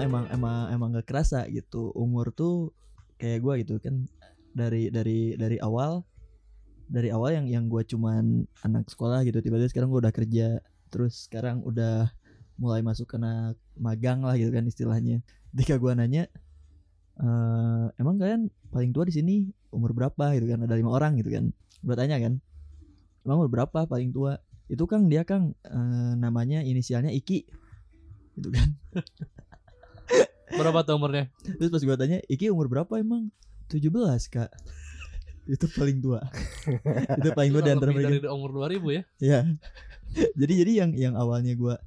emang emang emang gak kerasa gitu. Umur tuh kayak gua gitu kan dari dari dari awal dari awal yang yang gua cuman anak sekolah gitu tiba-tiba sekarang gua udah kerja terus sekarang udah mulai masuk ke anak magang lah gitu kan istilahnya. Ketika gua nanya eh emang kalian paling tua di sini umur berapa? gitu kan ada lima orang gitu kan. Gua tanya kan emang umur berapa paling tua? Itu kang dia kang eh, namanya inisialnya Iki gitu kan Berapa tuh umurnya? terus pas gua tanya Iki umur berapa emang 17 kak itu paling tua itu paling tua di antara mereka dari umur 2000 ya. ya jadi jadi yang yang awalnya gua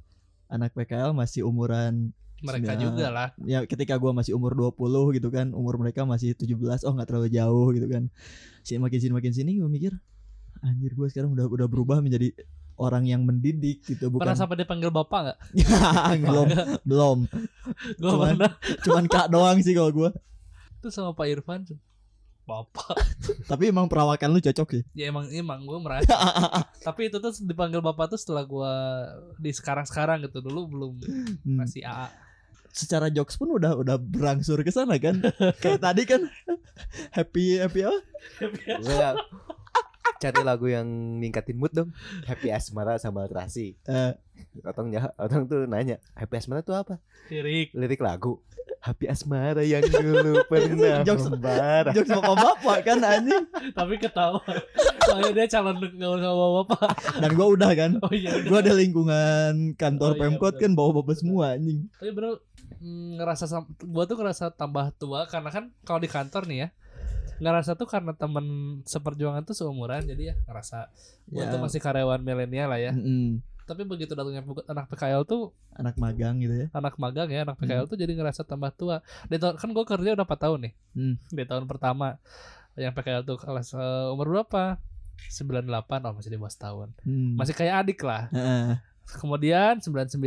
anak PKL masih umuran Mereka Sudah. juga lah. ya ketika gua masih umur 20 gitu kan umur mereka masih 17 oh nggak terlalu jauh gitu kan sih makin sini makin sini gua mikir anjir gua sekarang udah udah berubah menjadi orang yang mendidik gitu bukan Pernah sampai dipanggil bapak nggak? belum belum Gue Cuman- pernah. cuman kak doang sih kalau gua Itu sama Pak Irfan. Bapak. tapi emang perawakan lu cocok sih Ya emang emang gue merasa. Tapi itu tuh dipanggil bapak tuh setelah gue di sekarang-sekarang gitu dulu belum Hmm. masih AA. secara jokes pun udah udah berangsur ke sana kan kayak tadi kan happy happy apa Gua cari lagu yang ningkatin mood dong. Happy Asmara sama Terasi. Eh, Otong ya, Otong tuh nanya, Happy Asmara tuh apa? Lirik. Lirik lagu. Happy Asmara yang dulu pernah Jokes- membara. jokes bapak bapak kan anjing Tapi ketawa. Soalnya dia calon gaul sama bapak. dan gua udah kan Oh iya. gua ada lingkungan kantor Oh, iya, pemkot bener. kan bawa bapak semua anjing Tapi bener mm, ngerasa sam- gua tuh ngerasa tambah tua karena kan kalau di kantor nih ya ngerasa tuh karena temen seperjuangan tuh seumuran jadi ya ngerasa gua Ya. tuh masih karyawan milenial lah ya. Mm-mm. Tapi begitu datangnya anak PKL tuh anak magang gitu ya anak magang ya anak PKL tuh jadi ngerasa tambah tua. Di tahun kan gua kerja udah 4 tahun nih. Hmm. Di tahun pertama yang PKL tuh kelas eh, umur berapa? 98 oh masih di bawah setahun. Hmm. Masih kayak adik lah. Heeh. Kemudian 99,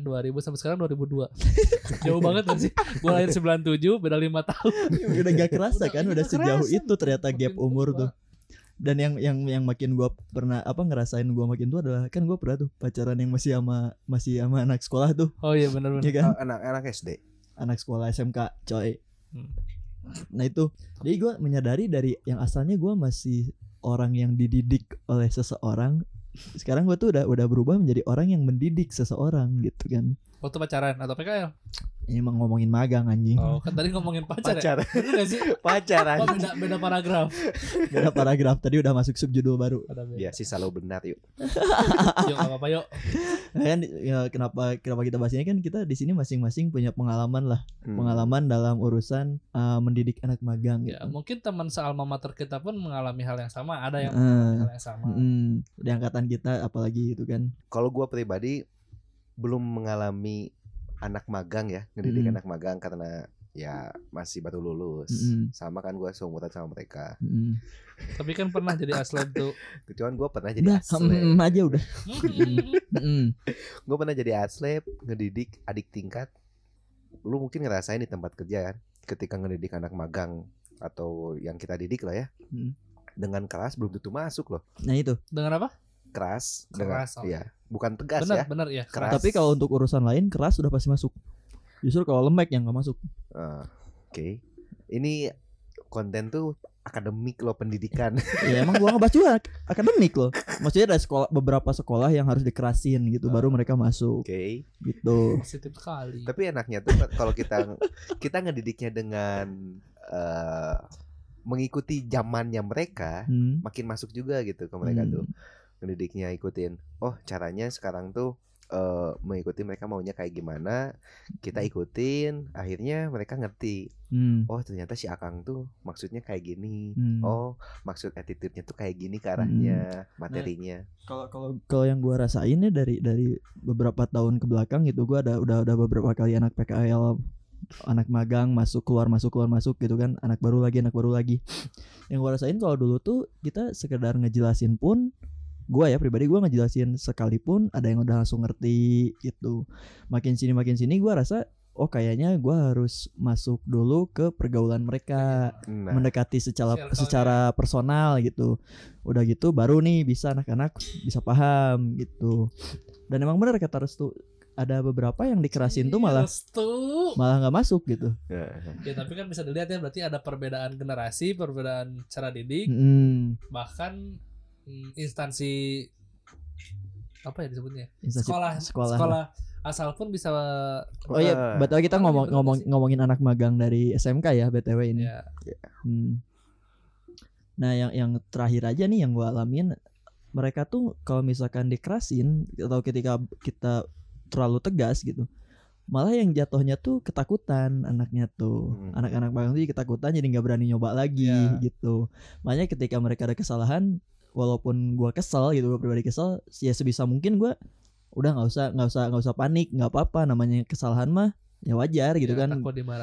2000 sampai sekarang 2002. Jauh banget kan sih? Gue lahir 97, beda 5 tahun. udah gak kerasa Udah- kan udah sejauh kerasa. itu ternyata gap Makin umur tua. tuh dan yang yang yang makin gua pernah apa ngerasain gua makin tua adalah kan gua pernah tuh pacaran yang masih sama masih sama anak sekolah tuh Oh iya benar ya benar. kan Anak-anak SD. anak sekolah SMK coy Hmm. nah itu jadi gua menyadari dari yang asalnya gua masih orang yang dididik oleh seseorang sekarang gua tuh udah udah berubah menjadi orang yang mendidik seseorang gitu kan Waktu pacaran atau PKL? Ini emang ngomongin magang anjing Oh, kan tadi ngomongin pacar ya? Pacar. Bener gak sih? Pacaran. Oh, beda, beda paragraf. beda paragraf tadi udah masuk subjudul baru Ada beda. Ya sih selalu benar yuk. Yuk, gak apa-apa yuk. Nah, kan ya, kenapa kenapa kita bahas ini kan kita di sini masing-masing punya pengalaman lah Hmm. pengalaman dalam urusan uh, mendidik anak magang Ya, gitu. mungkin teman sealma mater kita pun mengalami hal yang sama. Ada yang Eh, mengalami hal yang sama. mm, di angkatan kita apalagi gitu kan. Kalau gua pribadi belum mengalami anak magang ya, ngedidik Mm. anak magang karena ya masih baru lulus. Mm-mm. Sama kan gua seumuran sama mereka. Mm. Tapi kan pernah jadi aslep tuh. Kecuali gua pernah jadi Udah, aslep. mm, aja udah. Mm. Gue pernah jadi aslep, ngedidik adik tingkat. Lu mungkin ngerasain di tempat kerja kan, ketika ngedidik anak magang atau yang kita didik lah ya. Hmm. Dengan keras belum tentu masuk loh. Nah itu. Dengan apa? Keras, Keras, dengan, oh. iya. Bukan tegas benar, ya. benar ya. Keras. Tapi kalau untuk urusan lain keras sudah pasti masuk. Justru kalau lembek yang nggak masuk. Ah, Oke. Ini konten tuh akademik loh pendidikan. ya emang gua ngebahas juga ak- akademik loh. Maksudnya ada sekolah beberapa sekolah yang harus dikerasin gitu baru mereka masuk Oke. gitu. Positif sekali. Tapi enaknya tuh kalau kita kita ngedidiknya dengan eh, mengikuti zamannya mereka, Hmm. makin masuk juga gitu ke mereka Hmm. tuh. Ngedidiknya ikutin. Oh, caranya sekarang tuh eh, mengikuti mereka maunya kayak gimana, kita ikutin, akhirnya mereka ngerti. Hmm. Oh, ternyata si Akang tuh maksudnya kayak gini. Hmm. Oh, maksud attitude-nya tuh kayak gini ke arahnya, materinya. kalau kalau kalau yang gua rasain ya dari dari beberapa tahun ke belakang gitu gua ada udah udah beberapa kali anak PKL anak magang masuk keluar masuk keluar masuk gitu kan anak baru lagi anak baru lagi yang gua rasain kalau dulu tuh kita sekedar ngejelasin pun gua ya pribadi gua ngejelasin sekalipun ada yang udah langsung ngerti gitu makin sini makin sini gua rasa oh kayaknya gua harus masuk dulu ke pergaulan mereka Nah, mendekati secara secara personal gitu. Udah gitu baru nih bisa anak-anak bisa paham gitu. Dan emang benar kata Restu ada beberapa yang dikerasin tuh malah Restu. malah nggak masuk gitu Ya. Ya tapi kan bisa dilihat ya berarti ada perbedaan generasi, perbedaan cara didik, Mm, bahkan instansi apa ya disebutnya? instansi Sekolah, sekolah. sekolah asal pun bisa Oh iya, btw kita ngomong ngomong ngomongin anak magang dari SMK ya btw ini. ya Hmm. Nah, yang yang terakhir aja nih yang gua alamin mereka tuh kalau misalkan dikerasin atau ketika kita terlalu tegas gitu. Malah yang jatuhnya tuh ketakutan anaknya tuh. Hmm. Anak-anak magang tuh ketakutan jadi nggak berani nyoba lagi Ya. gitu. Makanya ketika mereka ada kesalahan walaupun gua kesel gitu gua pribadi kesel ya sebisa mungkin gua udah nggak usah nggak usah nggak usah panik nggak apa-apa namanya kesalahan mah ya wajar gitu ya, kan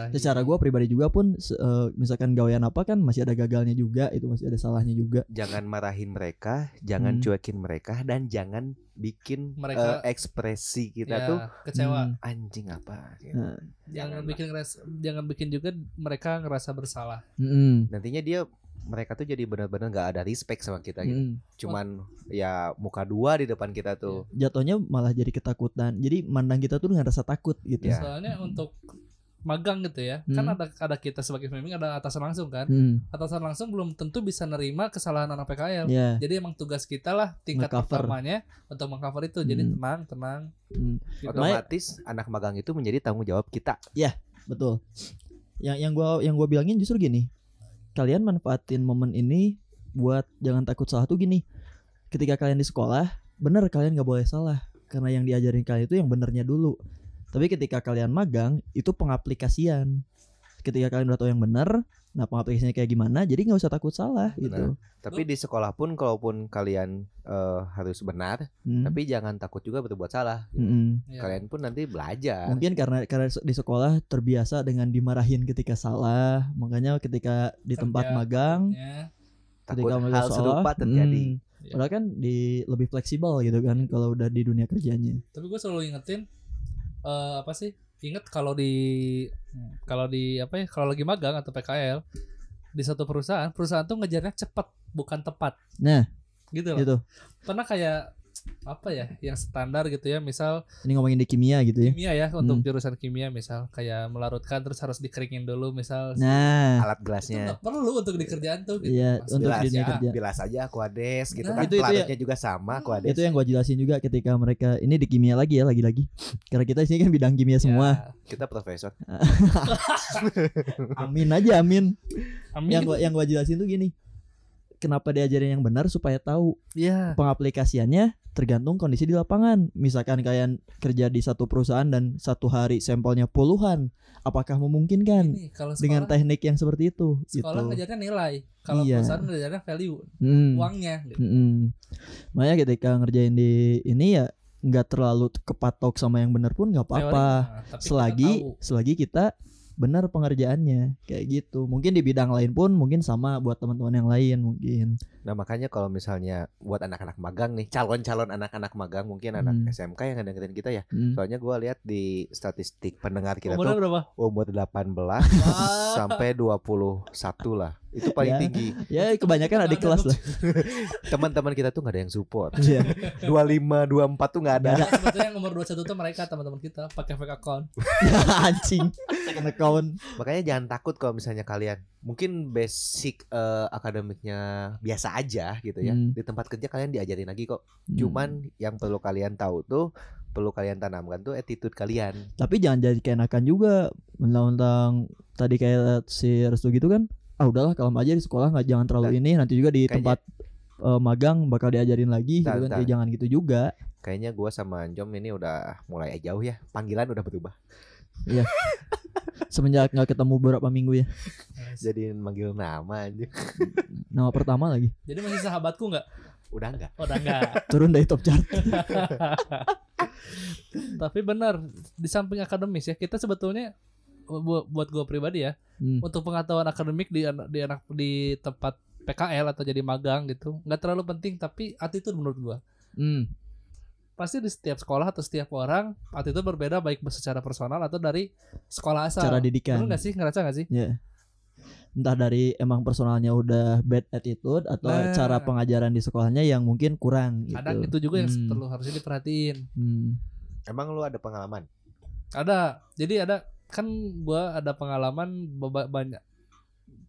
secara gue pribadi juga pun eh, misalkan gawean apa kan masih ada gagalnya juga itu masih ada salahnya juga Jangan marahin mereka, jangan Hmm. cuekin mereka dan jangan bikin Mereka- eh, ekspresi kita Ya, tuh kecewa. Hmm. anjing apa gitu. Nah, Jangan Jangan bikin ngeras- jangan bikin juga mereka ngerasa bersalah. mm-mm, Nantinya dia mereka tuh jadi benar-benar nggak ada respect sama kita gitu. mm-mm. Cuman ya muka dua di depan kita tuh. jatuhnya malah jadi ketakutan jadi mandang kita tuh dengan rasa takut gitu Ya. Soalnya untuk magang gitu ya, kan Hmm. ada ada kita sebagai pembimbing ada atasan langsung kan. Hmm, Atasan langsung belum tentu bisa nerima kesalahan anak PKL. ya Jadi emang tugas kita lah tingkat Nge-cover. pertamanya untuk mengcover itu. Jadi Hmm. tenang, tenang. mm, Gitu. Otomatis anak magang itu menjadi tanggung jawab kita. betul yang yang gua yang gua bilangin justru gini kalian manfaatin momen ini buat jangan takut salah tuh gini. Ketika kalian di sekolah bener kalian nggak boleh salah. Karena yang diajarin kalian itu yang benernya dulu. Tapi ketika kalian magang itu pengaplikasian. Ketika kalian udah tahu yang bener nah pengaplikasinya kayak gimana jadi nggak usah takut salah gitu Tapi di sekolah pun kalaupun kalian eh, harus benar, Hmm. tapi jangan takut juga berbuat salah. gitu. Mm-mm. Ya. Kalian pun nanti belajar. mungkin karena karena di sekolah terbiasa dengan dimarahin ketika salah makanya ketika di tempat Kerja. magang Ya. Takut hal salah, serupa terjadi. mm, Padahal kan di lebih fleksibel gitu kan kalau udah di dunia kerjanya. Tapi gue selalu ingetin eh, apa sih? Ingat kalau di kalau di apa ya? Kalau lagi magang atau PKL di satu perusahaan, perusahaan tuh ngejarnya cepat bukan tepat. Nah, Gitu loh. gitu. Pernah kayak apa ya? Yang standar gitu ya, misal Ini ngomongin di kimia gitu ya. kimia ya untuk Hmm. jurusan kimia misal kayak melarutkan terus harus dikeringin dulu misal Nah, Alat itu gelasnya. nggak perlu untuk di kerjaan tuh gitu. iya Mas. untuk Bilas dunia ya. kerja. Bilas aja aquades gitu Nah, kan. itu- itu ya- juga sama aquades. Itu yang gua jelasin juga ketika mereka ini di kimia lagi ya lagi-lagi. Karena kita sini kan bidang kimia semua. Ya, Kita profesor. Amin aja amin. amin. Yang gua yang gua jelasin tuh gini. Kenapa diajarin yang benar supaya tahu ya. pengaplikasiannya tergantung kondisi di lapangan. Misalkan kalian kerja di satu perusahaan dan satu hari sampelnya puluhan, apakah memungkinkan Ini kalau dengan sekolah, teknik yang seperti itu? sekolah gitu. ngejarnya nilai. Kalau Iya. perusahaan ngejarnya value, Hmm. uangnya gitu. Mm-mm. Makanya ketika ngerjain di ini ya nggak terlalu kepatok sama yang benar pun nggak apa-apa. nah, Selagi selagi kita benar pengerjaannya kayak gitu. Mungkin di bidang lain pun mungkin sama buat teman-teman yang lain mungkin. Nah makanya kalau misalnya buat anak-anak magang nih calon-calon anak-anak magang mungkin anak Hmm. SMK yang dengerin kita ya. Mm. Soalnya gua lihat di statistik pendengar kita umurnya tuh berapa? umur 18 Wah. sampai 21 lah. Itu paling Ya. tinggi. Ya kebanyakan adik kelas lah. Teman-teman kita tuh nggak ada yang support. Iya. 25, 24 tuh nggak ada. Nah, sebetulnya yang umur 21 tuh mereka teman-teman kita pakai fake account. Anjing. Second account. Makanya jangan takut kalau misalnya kalian mungkin basic eh, akademiknya biasa aja gitu ya. Hmm. Di tempat kerja kalian diajarin lagi kok. Hmm. Cuman yang perlu kalian tahu tuh perlu kalian tanamkan tuh attitude kalian. tapi jangan jadi keenakan juga mentang-mentang tadi kayak si Restu gitu kan ah udahlah kalem aja di sekolah nggak jangan terlalu Nah, ini nanti juga di kayaknya- tempat eh, magang bakal diajarin lagi gitu Ntar, kan. Ya, jangan gitu juga Kayaknya gua sama Jom ini udah mulai jauh ya. Panggilan udah berubah. Semenjak nggak ketemu beberapa minggu ya Jadi manggil nama aja. nama pertama lagi Jadi masih sahabatku nggak? Udah enggak? Oh, udah enggak. turun dari top chart Tapi benar di samping akademis ya kita sebetulnya buat buat gue pribadi ya Hmm. untuk pengetahuan akademik di anak di anak di tempat PKL atau jadi magang gitu nggak terlalu penting tapi attitude menurut gua Hmm. Pasti di setiap sekolah atau setiap orang attitude berbeda baik secara personal atau dari sekolah asal cara didikan Bener nggak sih ngerasa nggak sih ya entah dari emang personalnya udah bad attitude atau Nah. cara pengajaran di sekolahnya yang mungkin kurang gitu kadang itu juga yang Hmm. perlu harusnya diperhatiin Hmm. Emang lu ada pengalaman? Ada. Jadi ada kan gua ada pengalaman banyak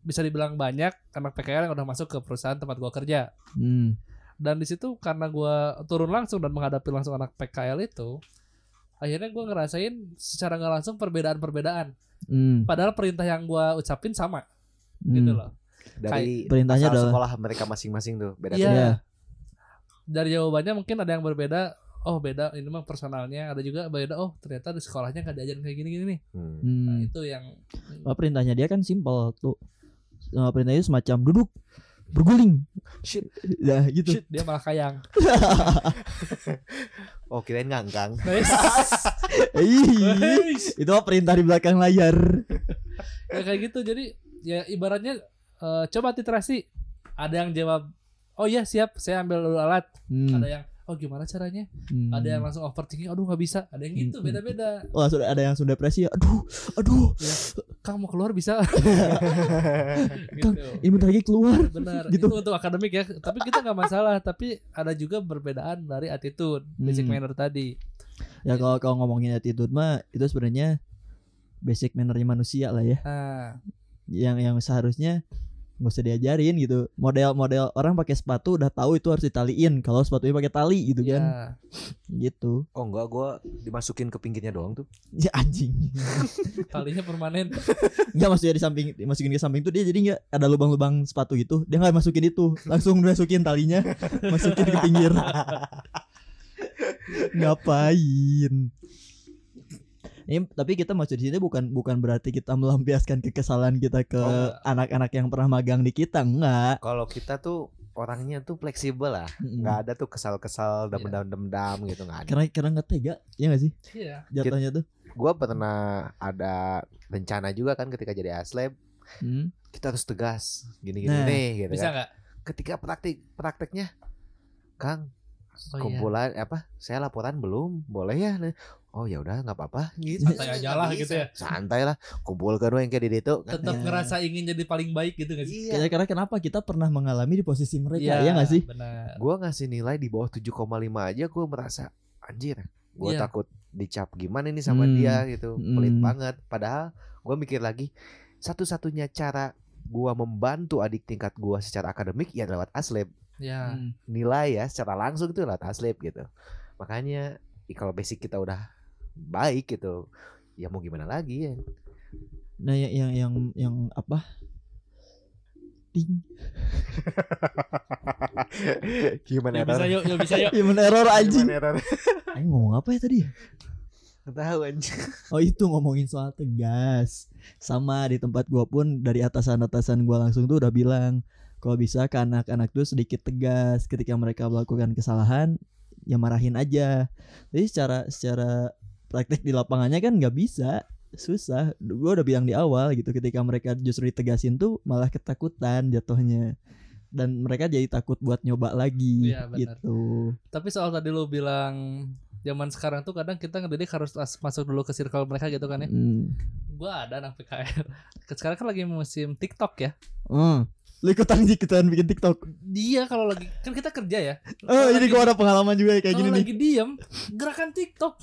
bisa dibilang banyak anak PKL yang udah masuk ke perusahaan tempat gua kerja. Hmm. Dan di situ karena gua turun langsung dan menghadapi langsung anak PKL itu, akhirnya gua ngerasain secara nggak langsung perbedaan-perbedaan. Hmm. Padahal perintah yang gua ucapin sama, Hmm. gitu loh. Dari Perintahnya asal adalah sekolah mereka masing-masing tuh beda Iya. Iya. Dari jawabannya mungkin ada yang berbeda. Oh beda, ini mah personalnya. Ada juga beda. Oh ternyata di sekolahnya nggak diajarin kayak gini-gini nih. Hmm. Nah, Hmm. itu yang Oh, perintahnya dia kan simpel tuh. Eh, perintahnya semacam duduk, berguling. Shit. Ya gitu. Shit, dia malah kayang. Oh kirain ngangkang. Itu mah perintah di belakang layar. ya kayak gitu jadi ya ibaratnya eh, coba literasi ada yang jawab oh iya siap saya ambil dulu alat Hmm. ada yang oh gimana caranya Hmm. ada yang langsung overthinking aduh nggak bisa ada yang gitu Hmm. beda beda Wah, sudah ada yang sudah depresi ya. Aduh, aduh. Kang mau keluar bisa gitu Ini bentar lagi keluar. benar Gitu. itu untuk akademik ya tapi kita nggak masalah tapi ada juga perbedaan dari attitude basic Hmm. manner tadi Ya kalau kalau ngomongin attitude mah itu sebenarnya basic mannernya manusia lah ya. nah Yang yang seharusnya nggak usah diajarin gitu. Model-model orang pakai sepatu udah tahu itu harus ditaliin kalau sepatunya pakai tali gitu kan. ya Gitu. Oh enggak, gua dimasukin ke pinggirnya doang tuh. Ya anjing. talinya permanen Enggak maksudnya di samping dimasukin ke samping tuh dia jadi nggak ada lubang-lubang sepatu gitu. Dia nggak masukin itu, langsung masukin talinya, masukin ke pinggir. Ngapain? Ini, tapi kita maksud di sini bukan bukan berarti kita melampiaskan kekesalan kita ke Oh, enggak. anak-anak yang pernah magang di kita, enggak. Kalau kita tuh orangnya tuh fleksibel lah. Mm-mm. Nggak ada tuh kesal-kesal, dendam-dendam gitu nggak ada. Karena karena nggak tega, ya nggak sih? iya Jatuhnya tuh. Gua pernah ada rencana juga kan ketika jadi aslab Hmm. kita harus tegas gini-gini Nah, nih gitu bisa kan. nggak Ketika praktik prakteknya Kang oh, iya. kumpulan apa saya laporan belum boleh ya oh ya udah nggak apa-apa gitu Santai aja lah gitu ya. santai lah kumpulkan yang kayak di itu kan. tetap Iya. ngerasa ingin jadi paling baik gitu nggak sih iya Karena, karena kenapa kita pernah mengalami di posisi mereka, Iya, ya nggak sih? benar gua ngasih nilai di bawah 7,5 aja gua merasa anjir gua Iya. takut dicap gimana ini sama Hmm. dia gitu pelit Hmm. banget padahal gua mikir lagi satu-satunya cara gua membantu adik tingkat gua secara akademik ya lewat aslab ya Hmm. nilai ya secara langsung itu lewat aslab gitu makanya kalau basic kita udah baik gitu ya mau gimana lagi ya Nah yang yang yang, yang apa? Ding. gimana yuk bisa yuk yuk bisa yuk Human error anjing. Gimana error? Aing ngomong apa ya tadi? Tahu anjing Oh itu ngomongin soal tegas. Sama di tempat gua pun dari atasan-atasan gua langsung tuh udah bilang kalau bisa ke anak-anak tuh sedikit tegas ketika mereka melakukan kesalahan ya marahin aja. Jadi secara secara praktek di lapangannya kan nggak bisa susah. Gua udah bilang di awal gitu ketika mereka justru ditegasin tuh malah ketakutan jatuhnya dan mereka jadi takut buat nyoba lagi benar. gitu. tapi soal tadi lu bilang zaman sekarang tuh kadang kita ngedidik harus as- masuk dulu ke circle mereka gitu kan ya Hmm. gua ada anak PKL sekarang kan lagi musim TikTok ya Hmm. Lu ikutan ikutan bikin TikTok. dia kalau lagi kan kita kerja ya Oh, ini lagi- gua ada pengalaman juga kayak kalau gini nih. lagi diem gerakan TikTok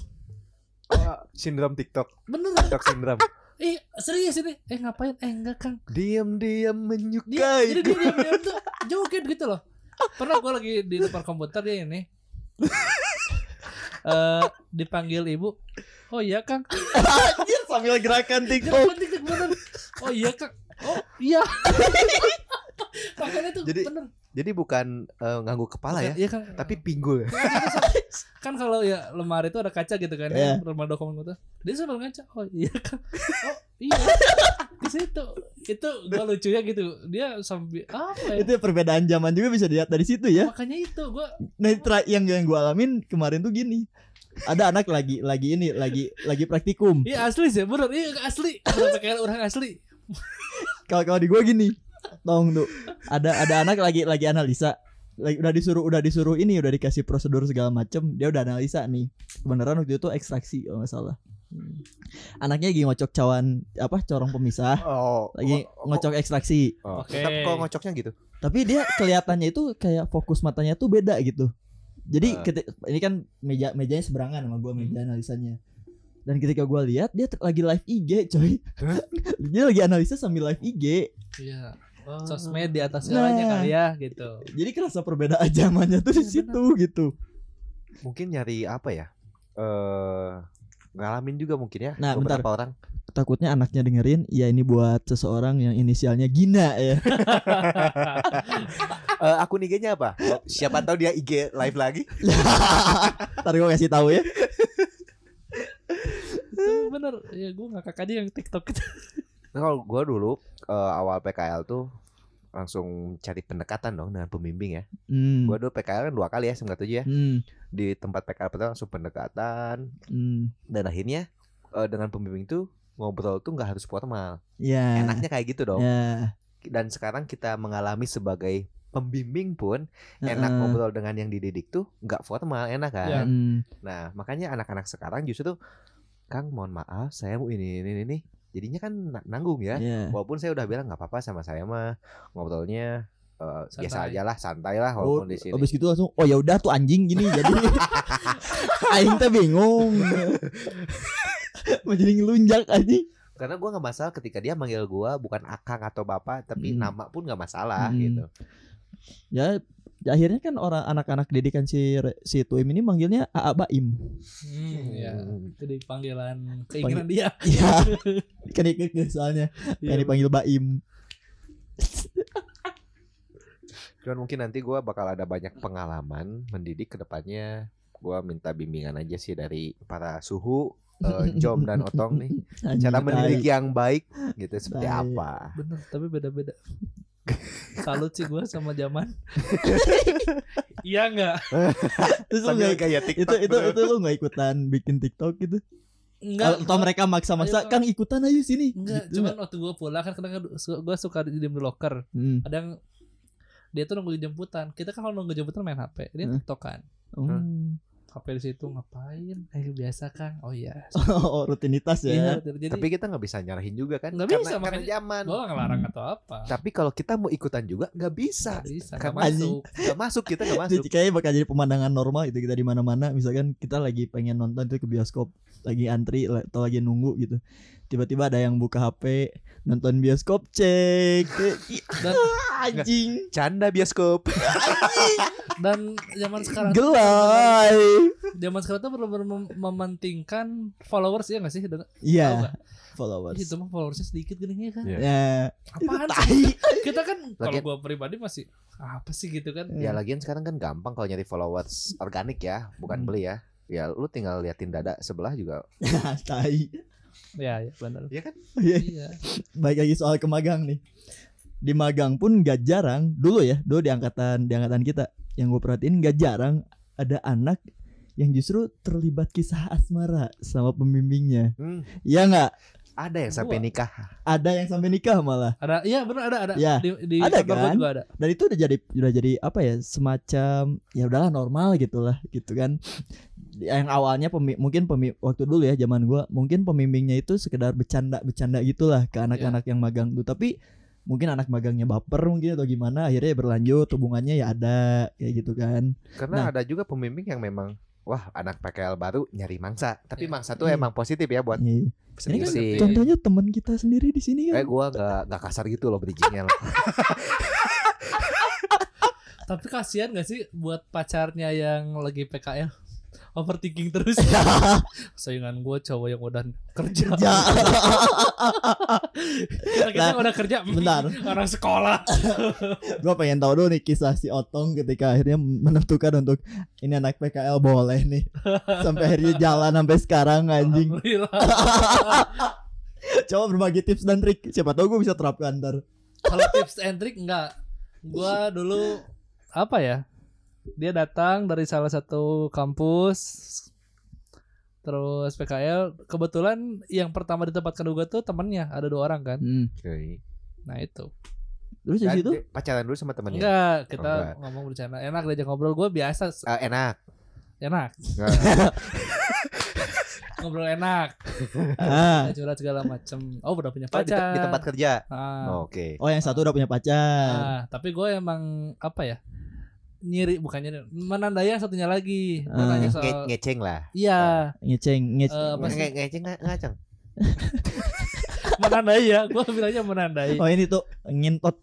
oh, sindrom TikTok. Bener. TikTok sindrom. Eh serius ini. Eh ngapain? Eh enggak kang. Diam-diam dia menyukai jadi dia diam diam tuh joget gitu loh. Pernah gua lagi di depan komputer dia ini. Eh dipanggil ibu. Oh iya kang. Anjir sambil gerakan TikTok. Gerakan TikTok bener. Oh iya kang. Oh iya. Makanya tuh Jadi- bener jadi bukan eh, nganggu kepala ya iya kan. tapi pinggul. Kan kalau ya lemari itu ada kaca gitu kan Iya. ya lemari dokumen gitu dia sambil ngaca oh iya kan. Oh iya. Di situ. Itu gua lucunya gitu. Dia sambil apa ya? Itu perbedaan zaman juga bisa dilihat dari situ ya. makanya itu gua Nah, yang yang gua alamin kemarin tuh gini. Ada anak lagi lagi ini lagi lagi praktikum. iya asli sih bener iya asli. Kayak orang asli. Kalau kalau di gua gini. Tong tuh. Ada ada anak lagi lagi analisa. Lagi, udah disuruh udah disuruh ini udah dikasih prosedur segala macem dia udah analisa nih kebenaran waktu itu ekstraksi kalau nggak salah Hmm. anaknya lagi ngocok cawan apa corong pemisah oh lagi oh, ngocok ekstraksi oh, Oke. tapi kok ngocoknya gitu tapi dia kelihatannya itu kayak fokus matanya tuh beda gitu Jadi Ah. keti- ini kan meja mejanya seberangan sama gua meja analisanya. Dan ketika gua lihat dia t- lagi live IG, coy. dia lagi analisa sambil live IG. Iya. Oh. Sosmed di atas segalanya Nah. kali ya gitu. Jadi kerasa perbedaan zamannya tuh di Iya, situ gitu. Mungkin nyari apa ya? Eh ngalamin juga mungkin ya Nah, beberapa bentar. orang. Takutnya anaknya dengerin, ya ini buat seseorang yang inisialnya Gina ya. Eh, akun IG-nya apa? Oh, siapa tahu dia IG live lagi. Ntar gua kasih tahu ya. Itu bener. Ya gue ngakak aja yang TikTok itu. Nah, kalau gua dulu eh, awal PKL tuh langsung cari pendekatan dong dengan pembimbing ya. Hmm. Gua dulu PKL kan dua kali ya, sembilan tujuh ya. Hmm. Di tempat PKL pertama langsung pendekatan Hmm. dan akhirnya eh, dengan pembimbing tuh ngobrol tuh nggak harus formal. Ya. Enaknya kayak gitu dong. Ya. Dan sekarang kita mengalami sebagai pembimbing pun enak Heeh. ngobrol dengan yang dididik tuh nggak formal, enak kan? Ya. Hmm. Nah, makanya anak-anak sekarang justru tuh Kang mohon maaf saya mau ini ini ini jadinya kan na- nanggung ya. Ya. Walaupun saya udah bilang nggak apa-apa sama saya mah ngobrolnya eh, biasa aja lah, santai lah Oh, walaupun di sini. abis gitu langsung oh ya udah tuh anjing gini jadi aing teh bingung mau jadi ngelunjak anjing Karena gua nggak masalah ketika dia manggil gua bukan akang atau bapak, tapi Hmm. nama pun nggak masalah Hmm. gitu. ya akhirnya kan orang anak-anak didikan si si Tuim ini manggilnya Aa Baim Hmm, ya. Itu di panggilan keinginan dia. iya kan ikut soalnya Iya. pengen dipanggil Baim Cuman mungkin nanti gua bakal ada banyak pengalaman mendidik ke depannya. Gua minta bimbingan aja sih dari para suhu, eh, Jom dan Otong nih. Cara mendidik yang baik gitu seperti Tai. apa. Bener, tapi beda-beda. Salut sih gue sama zaman. iya nggak? Terus lu nggak- kayak itu TikTok. itu bro. itu lu nggak ikutan bikin TikTok gitu Enggak. atau mereka maksa-maksa Ayo, Kang ikutan aja sini Enggak, Gitu cuman waktu gue pulang kan kadang gue suka di diem di locker. Hmm. Ada yang dia tuh nunggu jemputan. Kita kan kalau nunggu jemputan main HP, dia Hmm. tiktokan. Hmm. HP di situ ngapain? Eh biasa Kang. Oh iya. oh rutinitas ya Iya, jadi Tapi kita nggak bisa nyarahin juga kan? Nggak karena, bisa, karena makanya- zaman. gue ngelarang atau apa. Tapi kalau kita mau ikutan juga nggak bisa. Nggak bisa, nggak Karena masuk. Nggak masuk kita nggak masuk. Jadi kayaknya bakal jadi pemandangan normal itu kita di mana-mana misalkan kita lagi pengen nonton itu ke bioskop lagi antri atau lagi nunggu gitu tiba-tiba ada yang buka HP nonton bioskop cek Dan anjing Canda bioskop. dan zaman sekarang gelai zaman sekarang tuh benar-benar mem- mementingkan followers ya nggak sih? Iya nggak? followers Itu mah followersnya sedikit gini kan. Iya. ya Apaan itu sih? tai Kita kan kalau gua pribadi masih apa sih gitu kan? Ya lagian sekarang kan gampang kalau nyari followers organik ya, bukan Hmm. beli ya. Ya lu tinggal liatin dada sebelah juga. tai Ya, ya benar. Iya kan? Iya. Iya. baik lagi soal ke magang nih di magang pun gak jarang dulu ya dulu di angkatan di angkatan kita yang gue perhatiin gak jarang ada anak yang justru terlibat kisah asmara sama pembimbingnya Hmm, ya nggak ada yang sampai nikah. ada yang sampai nikah malah Ada iya benar ada ada. Ya, Di, di ada kan? juga ada. dan itu udah jadi udah jadi apa ya semacam ya udahlah normal gitulah gitu kan yang awalnya pemi- mungkin pemi- waktu dulu ya zaman gua mungkin pembimbingnya itu sekedar bercanda bercanda gitulah ke anak-anak yang magang tuh tapi mungkin anak magangnya baper mungkin atau gimana akhirnya ya berlanjut hubungannya ya ada kayak gitu kan Karena Nah. ada juga pembimbing yang memang wah anak PKL baru nyari mangsa. Tapi Iya. mangsa tuh Iya. emang positif ya buat Iya. ini kan seni contohnya teman kita sendiri di sini Eh kan gua gak, gak kasar gitu loh bridgingnya loh. Tapi kasihan gak sih buat pacarnya yang lagi PKL? Overthinking terus. Saingan gue cowok yang udah kerja. kerja Kita, kita Nah, udah kerja. bentar. Orang sekolah. gua pengen tahu dulu nih kisah si Otong ketika akhirnya menentukan untuk ini anak PKL boleh nih sampai akhirnya jalan sampai sekarang anjing coba berbagi tips dan trik siapa tahu gue bisa terapkan ntar Kalau tips and trick enggak. Gua dulu apa ya? Dia datang dari salah satu kampus terus PKL kebetulan yang pertama ditempatkan juga tuh temennya ada dua orang kan hmm. Oke. nah itu terus di Dan situ dia pacaran dulu sama temennya. enggak kita Oh, enggak. ngomong bercanda enak diajak ngobrol gue biasa Eh, enak. enak ngobrol enak ah. curhat segala macem oh udah punya Oh, di, te- pacar di tempat kerja. Ah, Oh, Oke. oh yang satu udah punya pacar ah, tapi gue emang apa ya nyiri bukannya menandai yang satunya lagi. Ah. nanya Nge- soal ngeceng lah. Iya, ngeceng ngeceng Eh, apa sih? Nge- ngeceng nggak ngaceng. menandai ya. Gua bilangnya menandai. oh ini tuh ngintot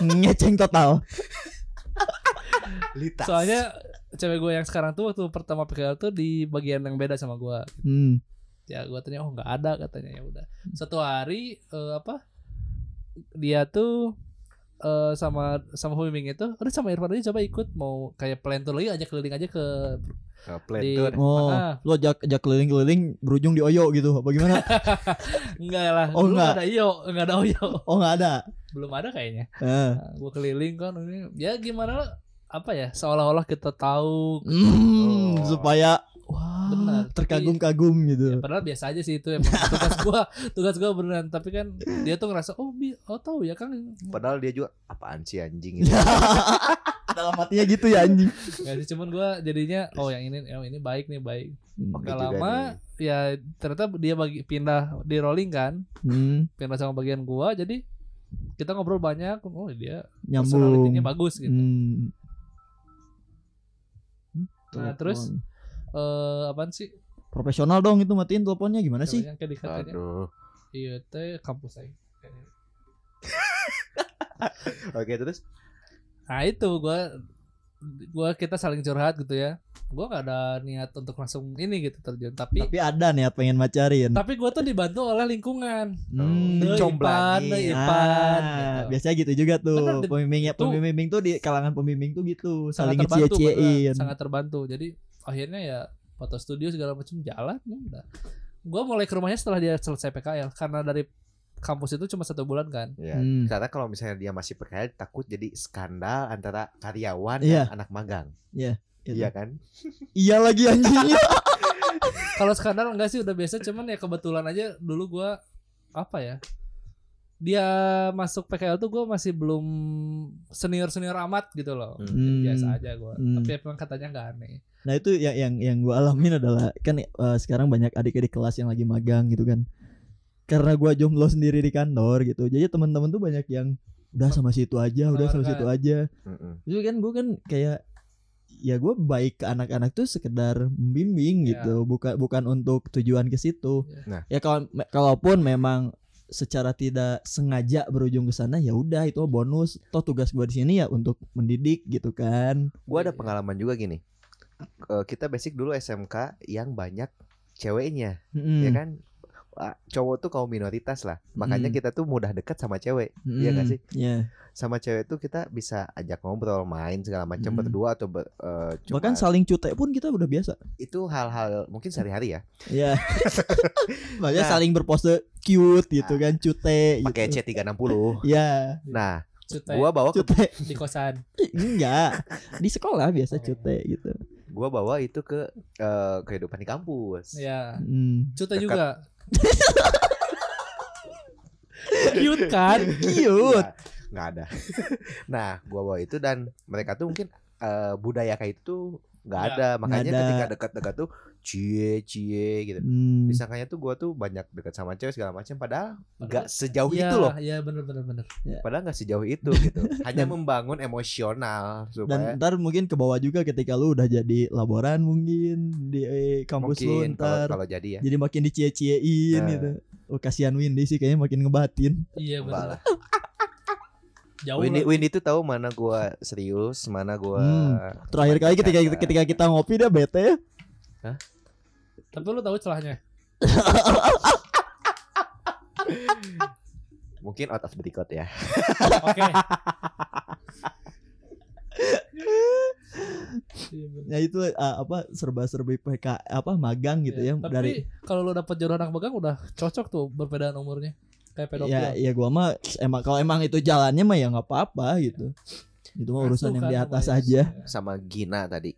ngeceng total Litas. Soalnya cewek gue yang sekarang tuh waktu pertama PKL tuh di bagian yang beda sama gua. hmm. Ya gua tanya oh nggak ada katanya ya udah. Satu hari eh, apa? Dia tuh eh, sama sama pembimbing itu, udah sama Irfan aja coba ikut mau kayak plan tour lagi ajak keliling aja ke plan di- tour. oh Ah. lo ajak ajak keliling-keliling berujung di Oyo gitu apa gimana enggak lah. Oh, enggak. ada iyo, enggak ada oyo. oh nggak ada Belum ada kayaknya. Eh. Nah, gua keliling kan ini ya gimana lah, apa ya seolah-olah kita tahu Hmm, Oh. supaya wah. Benar, terkagum-kagum gitu. Ya, padahal biasa aja sih itu emang. Tugas gua tugas gua beneran. Tapi kan dia tuh ngerasa oh bi oh tahu ya kan Padahal dia juga apaan sih anjing? Ini. dalam hatinya gitu ya anjing. Gak sih cuman gua jadinya oh yang ini oh ini baik nih baik. Gak juga lama ya ternyata dia bagi pindah di rolling kan. Hmm, pindah sama bagian gua jadi kita ngobrol banyak. Oh dia nyambung. bagus gitu. Hmm. Nah, terus? Eh apaan sih? Profesional dong itu matiin teleponnya gimana sih? Dikatanya Aduh. iya teh kampus aja Oke terus? Nah itu gua gua kita saling curhat gitu ya. Gua gak ada niat untuk langsung ini gitu terjun tapi tapi ada nih pengen macarin tapi gua tuh dibantu oleh lingkungan. Hmm. Deh, Dicomblangin. Ipan, Ipan, Ah, gitu. biasanya gitu juga tuh. Bener, di- pembimbingnya tuh- pembimbing tuh di kalangan pembimbing tuh gitu. Saling sangat terbantu beneran, ngecie-ciein. Sangat terbantu. Jadi akhirnya ya foto studio segala macam jalan udah gue mulai ke rumahnya setelah dia selesai PKL karena dari kampus itu cuma satu bulan kan ya Hmm. karena kalau misalnya dia masih PKL takut jadi skandal antara karyawan Iya. dan anak magang. Gitu. Iya kan? iya lagi anjingnya kalau skandal enggak sih udah biasa cuman ya kebetulan aja dulu gua apa ya dia masuk PKL tuh gue masih belum senior senior amat gitu loh Hmm. biasa aja gue Hmm. tapi emang katanya nggak aneh Nah itu yang yang yang gue alamin adalah kan eh, sekarang banyak adik-adik kelas yang lagi magang gitu kan. Karena gue jomblo sendiri di kantor gitu. Jadi teman-teman tuh banyak yang udah sama situ aja, udah sama situ aja. Itu kan gue kan kayak ya gue baik ke anak-anak tuh sekedar membimbing Ya. gitu, bukan bukan untuk tujuan ke situ. Ya. Nah. Ya kalau kalaupun memang secara tidak sengaja berujung ke sana ya udah itu bonus. Toh tugas gue di sini ya untuk mendidik gitu kan. Gua ada pengalaman juga gini. Eh, kita basic dulu SMK yang banyak ceweknya, Mm-mm. ya kan? Cowok tuh kaum minoritas lah. Makanya Mm. kita tuh mudah dekat sama cewek. Iya Mm-mm. gak sih? Iya. Sama cewek tuh kita bisa ajak ngobrol, main segala macam Mm. berdua atau ber- eh, cuma Bahkan saling cutek pun kita udah biasa. itu hal-hal mungkin sehari-hari ya. Iya. Makanya Nah. saling berpose cute gitu kan, cute gitu. Pakai C360. Iya, Nah, Cute gua bawa ke, cute. di kosan Enggak. Di sekolah biasa cute gitu. gua bawa itu ke eh, kehidupan di kampus. ya Hmm. cute Dekat. juga cute kan Cute. Nggak, nggak ada. nah, gua bawa itu dan mereka tuh mungkin eh, budaya kayak itu nggak Nggak. ada. Makanya ada. ketika dekat-dekat tuh cie cie gitu. Hmm. Disangkanya tuh gua tuh banyak dekat sama cewek segala macam padahal nggak sejauh Iya, itu loh. iya bener bener bener Padahal nggak sejauh itu gitu. Hanya membangun emosional supaya Dan ntar mungkin ke bawah juga ketika lu udah jadi laboran mungkin di eh, kampus lu mungkin kalau ntar kalau jadi ya. jadi makin dicie-ciein Nah. gitu. Oh kasihan Windy sih kayaknya makin ngebatin. iya lah. Jauh Windy, lah. Windy tuh tahu mana gua serius, mana gua Hmm. Terakhir kali ketika bercanda. ketika kita ngopi dia bete. tapi lu tahu celahnya mungkin out of the record ya. oke Iya. Ya itu uh, apa serba-serbi PK apa magang gitu Iya, ya tapi dari kalau lu dapet jodoh anak magang udah cocok tuh berbedaan umurnya kayak pedofil ya ya gua mah emang kalau emang itu jalannya mah ya nggak apa-apa gitu. Itu mah urusan Masuk yang kan di atas lumayan. aja. Sama Gina tadi.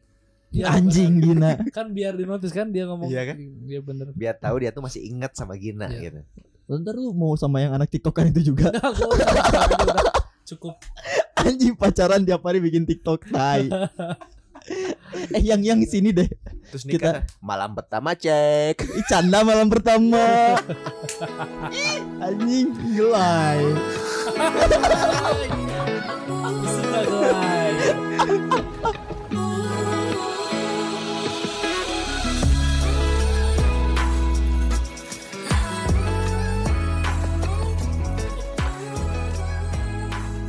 Iya, Anjing gina. bener. kan biar dinotis kan dia ngomong Iya kan? iya bener Biar tahu dia tuh masih ingat sama Gina Iya. gitu. Ntar lu mau sama yang anak TikTokan itu juga. Udah cukup Anjing pacaran tiap hari bikin TikTok tai. Eh yang yang sini deh. Terus Kita- nikah malam pertama cek. Canda malam pertama. Anjing gelai. Gelai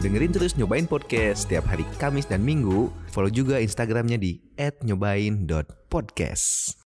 Dengerin terus Nyobain Podcast setiap hari Kamis dan Minggu. Follow juga Instagramnya di @nyobain.podcast.